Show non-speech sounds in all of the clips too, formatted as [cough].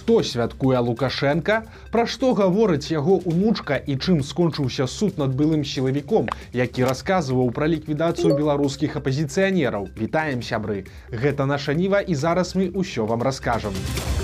Што святкуе Лукашенко? Пра што гаворыць яго унучка і чым скончыўся суд над былым сілавіком, які расказваў пра ліквідацыю беларускіх апазіцыянераў. Вітаем сябры. Гэта наша ніва і зараз мы ўсё вам раскажам. У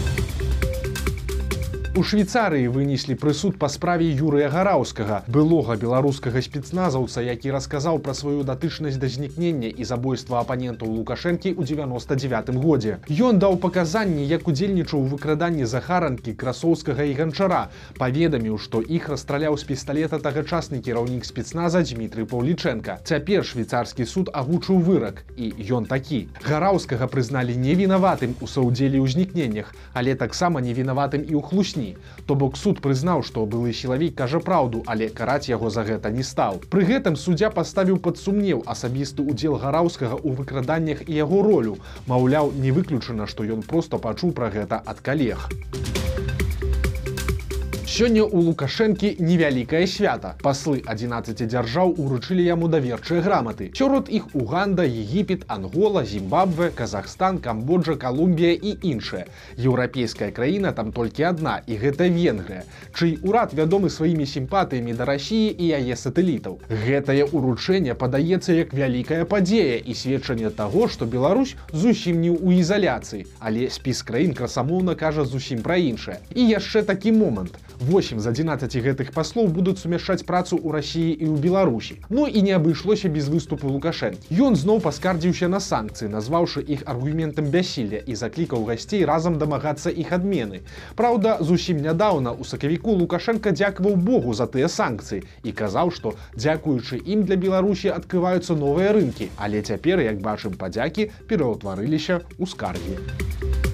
Швейцарыі вынеслі прысуд па справе Юрыя гараўскага, былога беларускага спецназаўца, які расказаў пра сваю датычнасць да знікнення і забойства апанентаў Лукашэнкі ў 99 годзе. Ён даў паказанні, як удзельнічаў у выкраданні захаранкі красоўскага і ганчара, паведаміў, што іх расстраляў з пісталета тагачасны кіраўнік спецназа Дмітрый Паўліченко. Цяпер швейцарскі суд агучыў вырак і ён такі. Гараўскага прызналі невінаватым у саўдзелі ўзнікненнях, але таксама невінаватым і ў хлусні То бок суд прызнаў, што былы сілавік кажа праўду, але караць яго за гэта не стаў. Пры гэтым суддзя паставіў пад сумнеў асабісты ўдзел гараўскага ў выкраданнях і яго ролю. Маўляў, не выключана, што ён проста пачуў пра гэта ад калег. Сёння у Лукашэнкі невялікае свята. Паслы 11 дзяржаў уручылі яму даверчыя граматы. Сёрод іх Уганда, Егіпет, Ангола, Зімбабве, Казахстан, Камбоджа, Калумбія і іншая. Еўрапейская краіна там толькі адна і гэта Венгрыя. Чый урад вядомы сваімі сімпатыямі да рассіі і яе сатэлітаў. Гэтае ўручэнне падаецца як вялікая падзея і сведчанне таго, што Беларусь зусім не ў ізаляцыі, але спіс краін красамоўна кажа зусім пра іншае. І яшчэ такі момант. 8 з 11 гэтых паслоў будуць сумяшчаць працу ў рассіі і ў беларусі ну і не абышлося без выступу лукашэн ён зноў паскардзіўся на санкцыі назваўшы іх аргументам бяссілля і заклікаў гасцей разам дамагацца іх адмены Праўда зусім нядаўна у сакавіку лукашенко дзякаваў Богу за тыя санкцыі і казаў што дзякуючы ім для беларусі адкрываюцца новыя рынкі але цяпер як бачым падзякі пераўтварыліся ў скаргі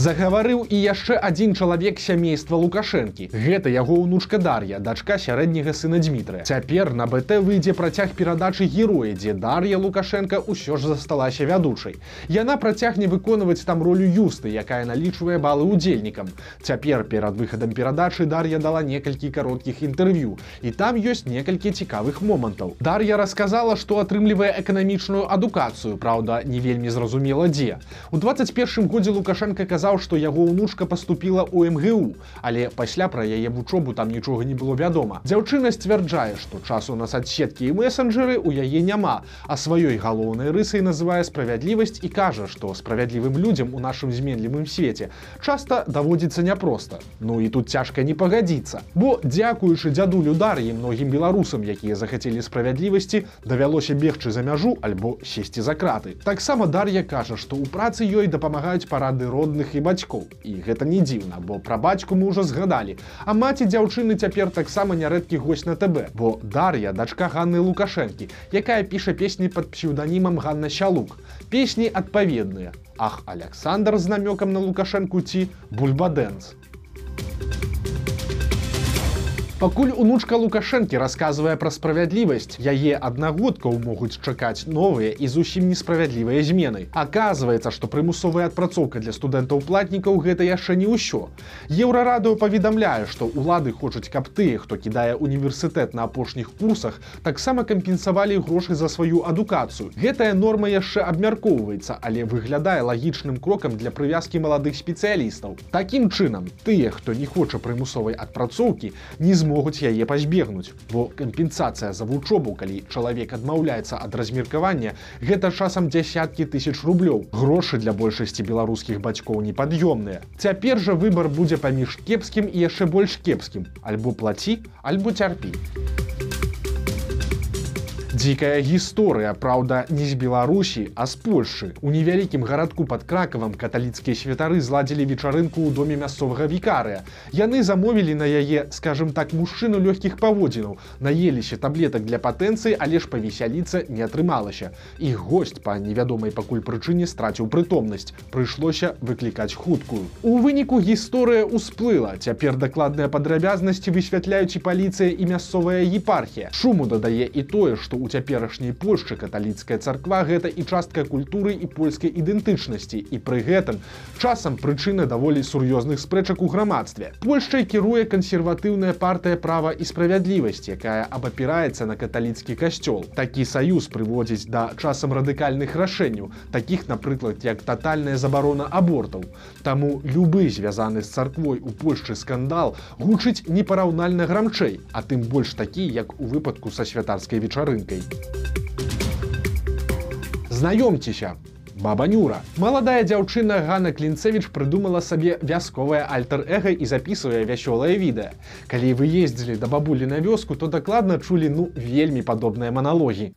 загаварыў і яшчэ адзін чалавек сямейства лукашэнкі. Гэта яго ўнучка дар'я дачка сярэдняга сына дмітрыя. Цяпер на бт выйдзе працяг перадачы героя дзе дар'я лукашенко ўсё ж засталася вядучай. Яна працягне выконваць там ролю юсты якая налічвае балы удзельнікам цяпер перад выхадам перадачы дар'я дала некалькі кароткіх інтэрв'ю. І там ёсць некалькі цікавых момантаў. Дар'я расказала што атрымлівае эканамічную адукацыю Праўда не вельмі зразумела дзе. У 21 годзе лукашенко казаў казаў, што яго ўнучка паступіла ў МГУ, але пасля пра яе вучобу там нічога не было вядома. Дзяўчына сцвярджае, што часу на садсеткі і месенджеры ў яе няма, а сваёй галоўнай рысай называе справядлівасць і кажа, што справядлівым людзям у нашым зменлівым свеце часта даводзіцца няпроста. Ну і тут цяжка не пагадзіцца. Бо дзякуючы дзядулю дар'і многім беларусам, якія захацелі справядлівасці, давялося бегчы за мяжу альбо сесці за краты. Таксама Дар'я кажа, што ў працы ёй дапамагаюць парады родных і і бацькоў. І гэта не дзіўна бо пра бацьку мы ўжо згадалі. А маці дзяўчыны цяпер таксама нярэдкі госць на ТБ бо дар'я дачка Ганны лукашэнкі якая піша песні под псеўданімам Ганна сялук. Песні адпаведныя. Ах Александр з намёкам на лукашэнку ці бульбадэнс Пакуль унучка Лукашэнкі расказвае пра справядлівасць, яе аднагодкаў могуць чакаць новыя і зусім несправядлівыя змены. Аказваецца, што прымусовая адпрацоўка для студэнтаў платнікаў гэта яшчэ не ўсё. Еўрарадыо паведамляе, што ўлады хочуць, каб тыя, хто кідае універсітэт на апошніх курсах, таксама кампенсавалі грошы за сваю адукацыю. Гэтая норма яшчэ абмяркоўваецца, але выглядае лагічным крокам для прывязкі маладых спецыялістаў. Такім чынам, тыя, хто не хоча прымусовай адпрацоўкі, не змогуць могуць яе пазбегнуць. Бо кампенсацыя за вучобу калі чалавек адмаўляецца ад размеркавання гэта часам дзясяткі тысяч рублёў. Грошы для большасці беларускіх бацькоў непад'ёмныя. Цяпер жа выбар будзе паміж кепскім і яшчэ больш кепскім. Альбо плаці альбо цярпі Дзікая гісторыя, праўда, не з Беларусі, а з Польшы. У невялікім гарадку пад кракавам каталіцкія святары зладзілі вечарынку ў доме мясцовага вікарыя. Яны замовілі на яе, скажем так, мужчыну лёгкіх паводзінаў, наеліся таблетак для патэнцыі, але ж павесяліцца не атрымалася. Іх госць па невядомай пакуль прычыне страціў прытомнасць. Прыйшлося выклікаць хуткую. У выніку гісторыя ўсплыла. Цяпер дакладныя падрабязнасці высвятляюць і паліцыя і мясцовая епархія. Шуму дадае і тое, што ў цяперашняй польшчы каталіцкая царква гэта і частка культуры і польскай ідэнтычнасці. І пры гэтым часам прычына даволі сур'ёзных спрэчак у грамадстве. Польшчай кіруе кансерватыўная партыя права і справядлівасць якая абапіраецца на каталіцкі касцёл. Такі саюз прыводзіць да часам радыкальных рашэнняў таких напрыклад як тотальная забарона абортаў. Таму любы звязаны з царквой у польшчы скандал гучыць непараўнальна грамчэй а тым больш такі як у выпадку са святарскай вечарынкай знаёмцеся Баба Нюра. Маладая дзяўчына Гана Клінцевіч прыдумала сабе вясковае альтер-эга і запісвае вясёлае відэа. Калі вы ездзілі да бабулі на вёску, то дакладна чулі ну вельмі падобныя маналогі.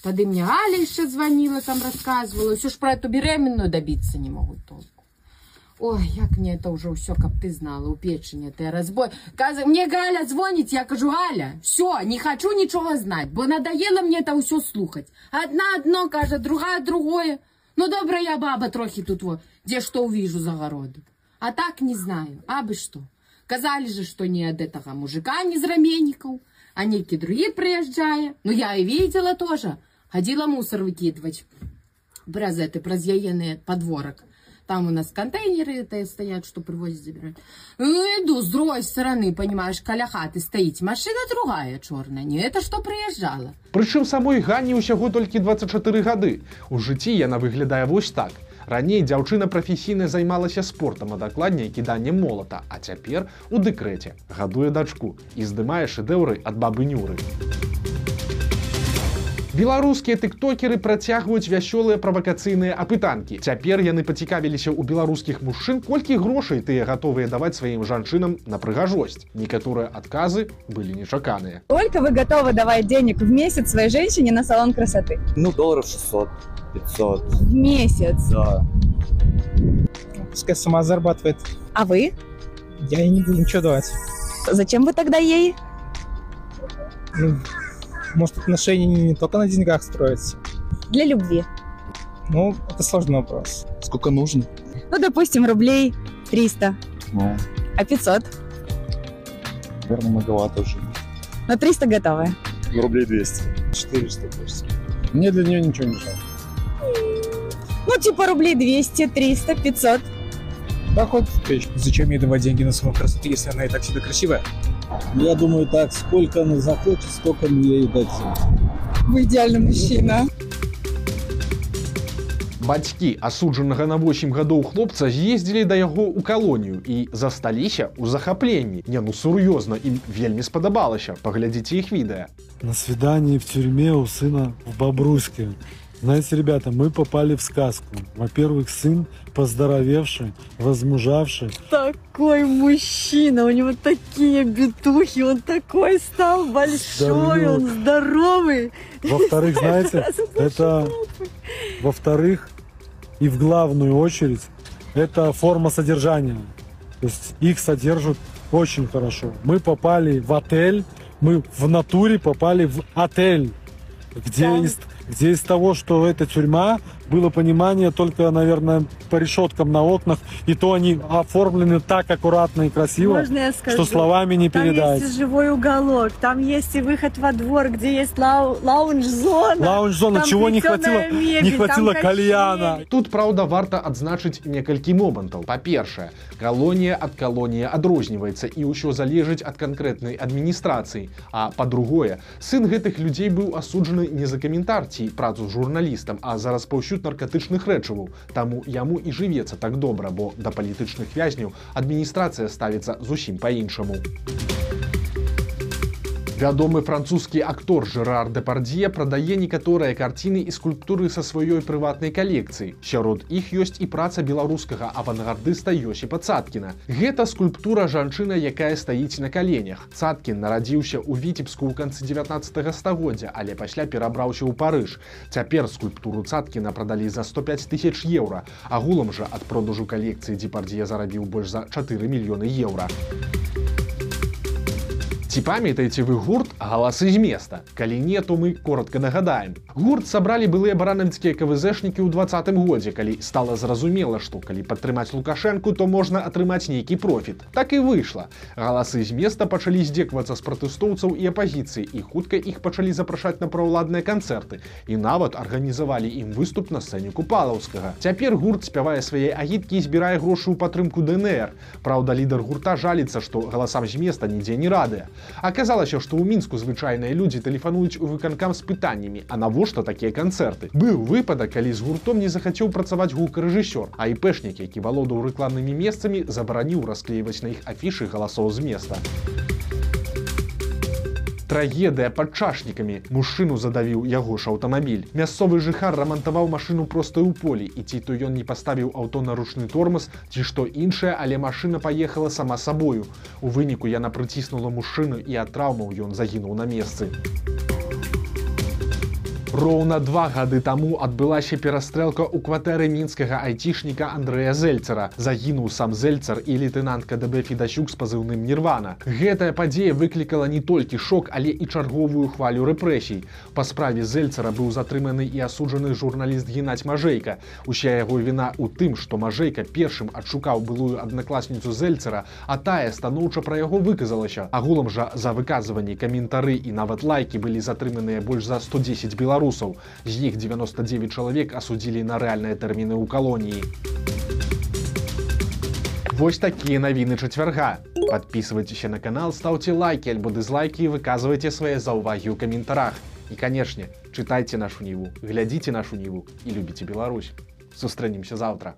Тады мне Аля яшчэ звонила, там рассказывала, ўсё ж про эту беременную добиться не могут толку. Ой, як мне это уже все, каб ты знала, у печени ты разбой. Каза, мне Галя звонит, я кажу, Галя, все, не хочу ничего знать, бо надоело мне это все слухать. Одна одно каже, другая другое. Ну, добрая баба трохи тут вот, где что увижу за огороду. А так не знаю, а бы что. Казали же, что не от этого мужика, не из раменников, а некие другие приезжая. Ну, я и видела тоже. Ходила мусор выкидывать. Праз это, праз подворок. Там у нас контейнеры это стоят, что привозят, забирать. Ну, иду с другой стороны, понимаешь, каля хаты стоит. Машина другая черная, не это что приезжала. Прычым самой Гані ўсяго толькі 24 гады. У жыцці яна выглядае вось так. Раней дзяўчына прафесійна займалася спортам, а дакладней кіданнем молата, а цяпер у дэкрэце гадуе дачку і здымае шэдэўры ад бабы нюры. Беларускія тыктокеры працягваюць вясёлыя правакацыйныя апытанкі. Цяпер яны пацікавіліся ў беларускіх мужчын, колькі грошай тыя гатовыя даваць сваім жанчынам на прыгажосць. Некаторыя адказы былі нечаканыя. Сколько вы готовы давать денег в месяц своей женщине на салон красоты? Ну, долларов 600, 500. В месяц. Да. Пускай сама зарабатывает. А вы? Я ей не буду ничего давать. Зачем вы тогда ей? Ну, может, отношения не, только на деньгах строятся. Для любви. Ну, это сложный вопрос. Сколько нужно? Ну, допустим, рублей 300. Ну, А 500? наверное, многовато уже. На 300 готовы. Ну, рублей 200. 400 пусть. Мне для нее ничего не жалко. Ну, типа рублей 200, 300, 500. Да хоть тысяч. Зачем ей давать деньги на салон красоты, если она и так себе красивая? Я думаю так, сколько она захочет, столько мы ей дадим. Вы идеальный мужчина. Бацькі асуджанага на 8 гадоў хлопца з'ездзілі да яго ў калонію і засталіся ў захапленні. Не ну сур'ёзна ім вельмі спадабалася. Паглядзіце іх відэа. на свидании в тюрьме у сына в Бобруйске. Знаете, ребята, мы попали в сказку. Во-первых, сын поздоровевший, возмужавший. Такой мужчина, у него такие битухи, он такой стал большой, он здоровый. Во-вторых, [laughs] знаете, это... Во-вторых, и в главную очередь, это форма содержания. То есть их содержат очень хорошо. Мы попали в отель, мы в натуре попали в отель, где из, где из того, что это тюрьма, было понимание только, наверное, по решеткам на окнах, и то они оформлены так аккуратно и красиво, Можно я скажу? что словами не Там передать. есть и живой уголок, там есть и выход во двор, где есть лау- лаунж-зона. Лаунж-зона, Там чего не хватило? мебель, не там хватило качели. кальяна. Тут праўда варта адзначыць некалькі момантаў. Па-першае, калонія ад калоніі адрозніваецца і ўсё залежыць ад канкрэтнай адміністрацыі. А па-другое, сын гэтых людзей быў асуджаны не за каментар ці працу з журналістам, а за распаўсюд наркатычных рэчываў. Таму яму і жывецца так добра, бо да палітычных вязняў адміністрацыя ставіцца зусім па-іншаму. Вядомы французскі актор Жерар Депардье прадае некаторыя карціны і скульптуры са сваёй прыватнай калекцыі. Сярод іх ёсць і праца беларускага авангардыста Йосіпа Цаткіна. Гэта скульптура жанчына, якая стаіць на каленях. Цаткін нарадзіўся ў віцебску ў канцы 19 стагоддзя, але пасля перабраўся ў Парыж. Цяпер скульптуру Цаткіна прадалі за 105 тысяч еўра. Агулам жа ад продажу калекцыі Депардье зарабіў больш за 4 мільёны еўра. Ці памятаеце вы гурт галасы з места калі не то мы коротко нагадаем. Гурт сабралі былыя баранавіцкія квзшнікі ў двадцатым годзе. Калі стала зразумела што калі падтрымаць лукашэнку то можна атрымаць нейкі профіт. Так і выйшла. Галасы з места пачалі здзеквацца з пратэстоўцаў і апазіцыі і хутка іх пачалі запрашаць на праўладныя канцэрты. І нават арганізавалі ім выступ на сцэне купалаўскага. Цяпер гурт спявае свае агіткі і збірае грошы ў падтрымку днр Праўда лідар гурта жаліцца што галасам з места нідзе не радыя Аказалася, што ў мінску звычайныя людзі тэлефануюць у выканкам з пытаннямі, а навошта такія канцэрты. Быў выпадак, калі з гуртом не захацеў працаваць гукарэжысёр, а іпэшнік, які валодаў рэкламнымі месцамі, забараніў расклейваць на іх афішы галасоў з места. Трагедыя пад чашнікамі мужчыну задавіў яго ж аўтамабіль. Мясцовы жыхар рамантаваў машыну проста ў полі і ці то ён не паставіў аўто на ручны тормоз ці што іншае, але машына паехала сама сабою. У выніку яна прыціснула мужчыну і ад траўмаў ён загінуў на месцы. Роўна два гады таму адбылася перастрэлка ў кватэры мінскага айцішніка Андрэя Зельцера. Загінуў сам Зельцер і лейтенант КДБ Федасюк з пазыўным Нірвана. Гэтая падзея выклікала не толькі шок, але і чарговую хвалю рэпрэсій. Па справе Зельцера быў затрыманы і асуджаны журналіст Геннадзь Мажэйка. Уся яго віна ў тым, што Мажэйка першым адшукаў былую аднакласніцу Зельцера, а тая станоўча пра яго выказалася. Агулам жа за выказванні каментары і нават лайкі былі затрыманыя больш за 110 беларусаў беларусаў. З іх 99 чалавек асудзілі на рэальныя тэрміны ў калоніі. Вось такія навіны чацвярга. Подписывайтеся на канал ставце лайки альбо дызлайки і выказвайце свае заўвагі ў каментарах. І канешне чытайце нашу ніву глядзіце нашу ніву і любіце Беларусь. Сустрэнемся заўтра.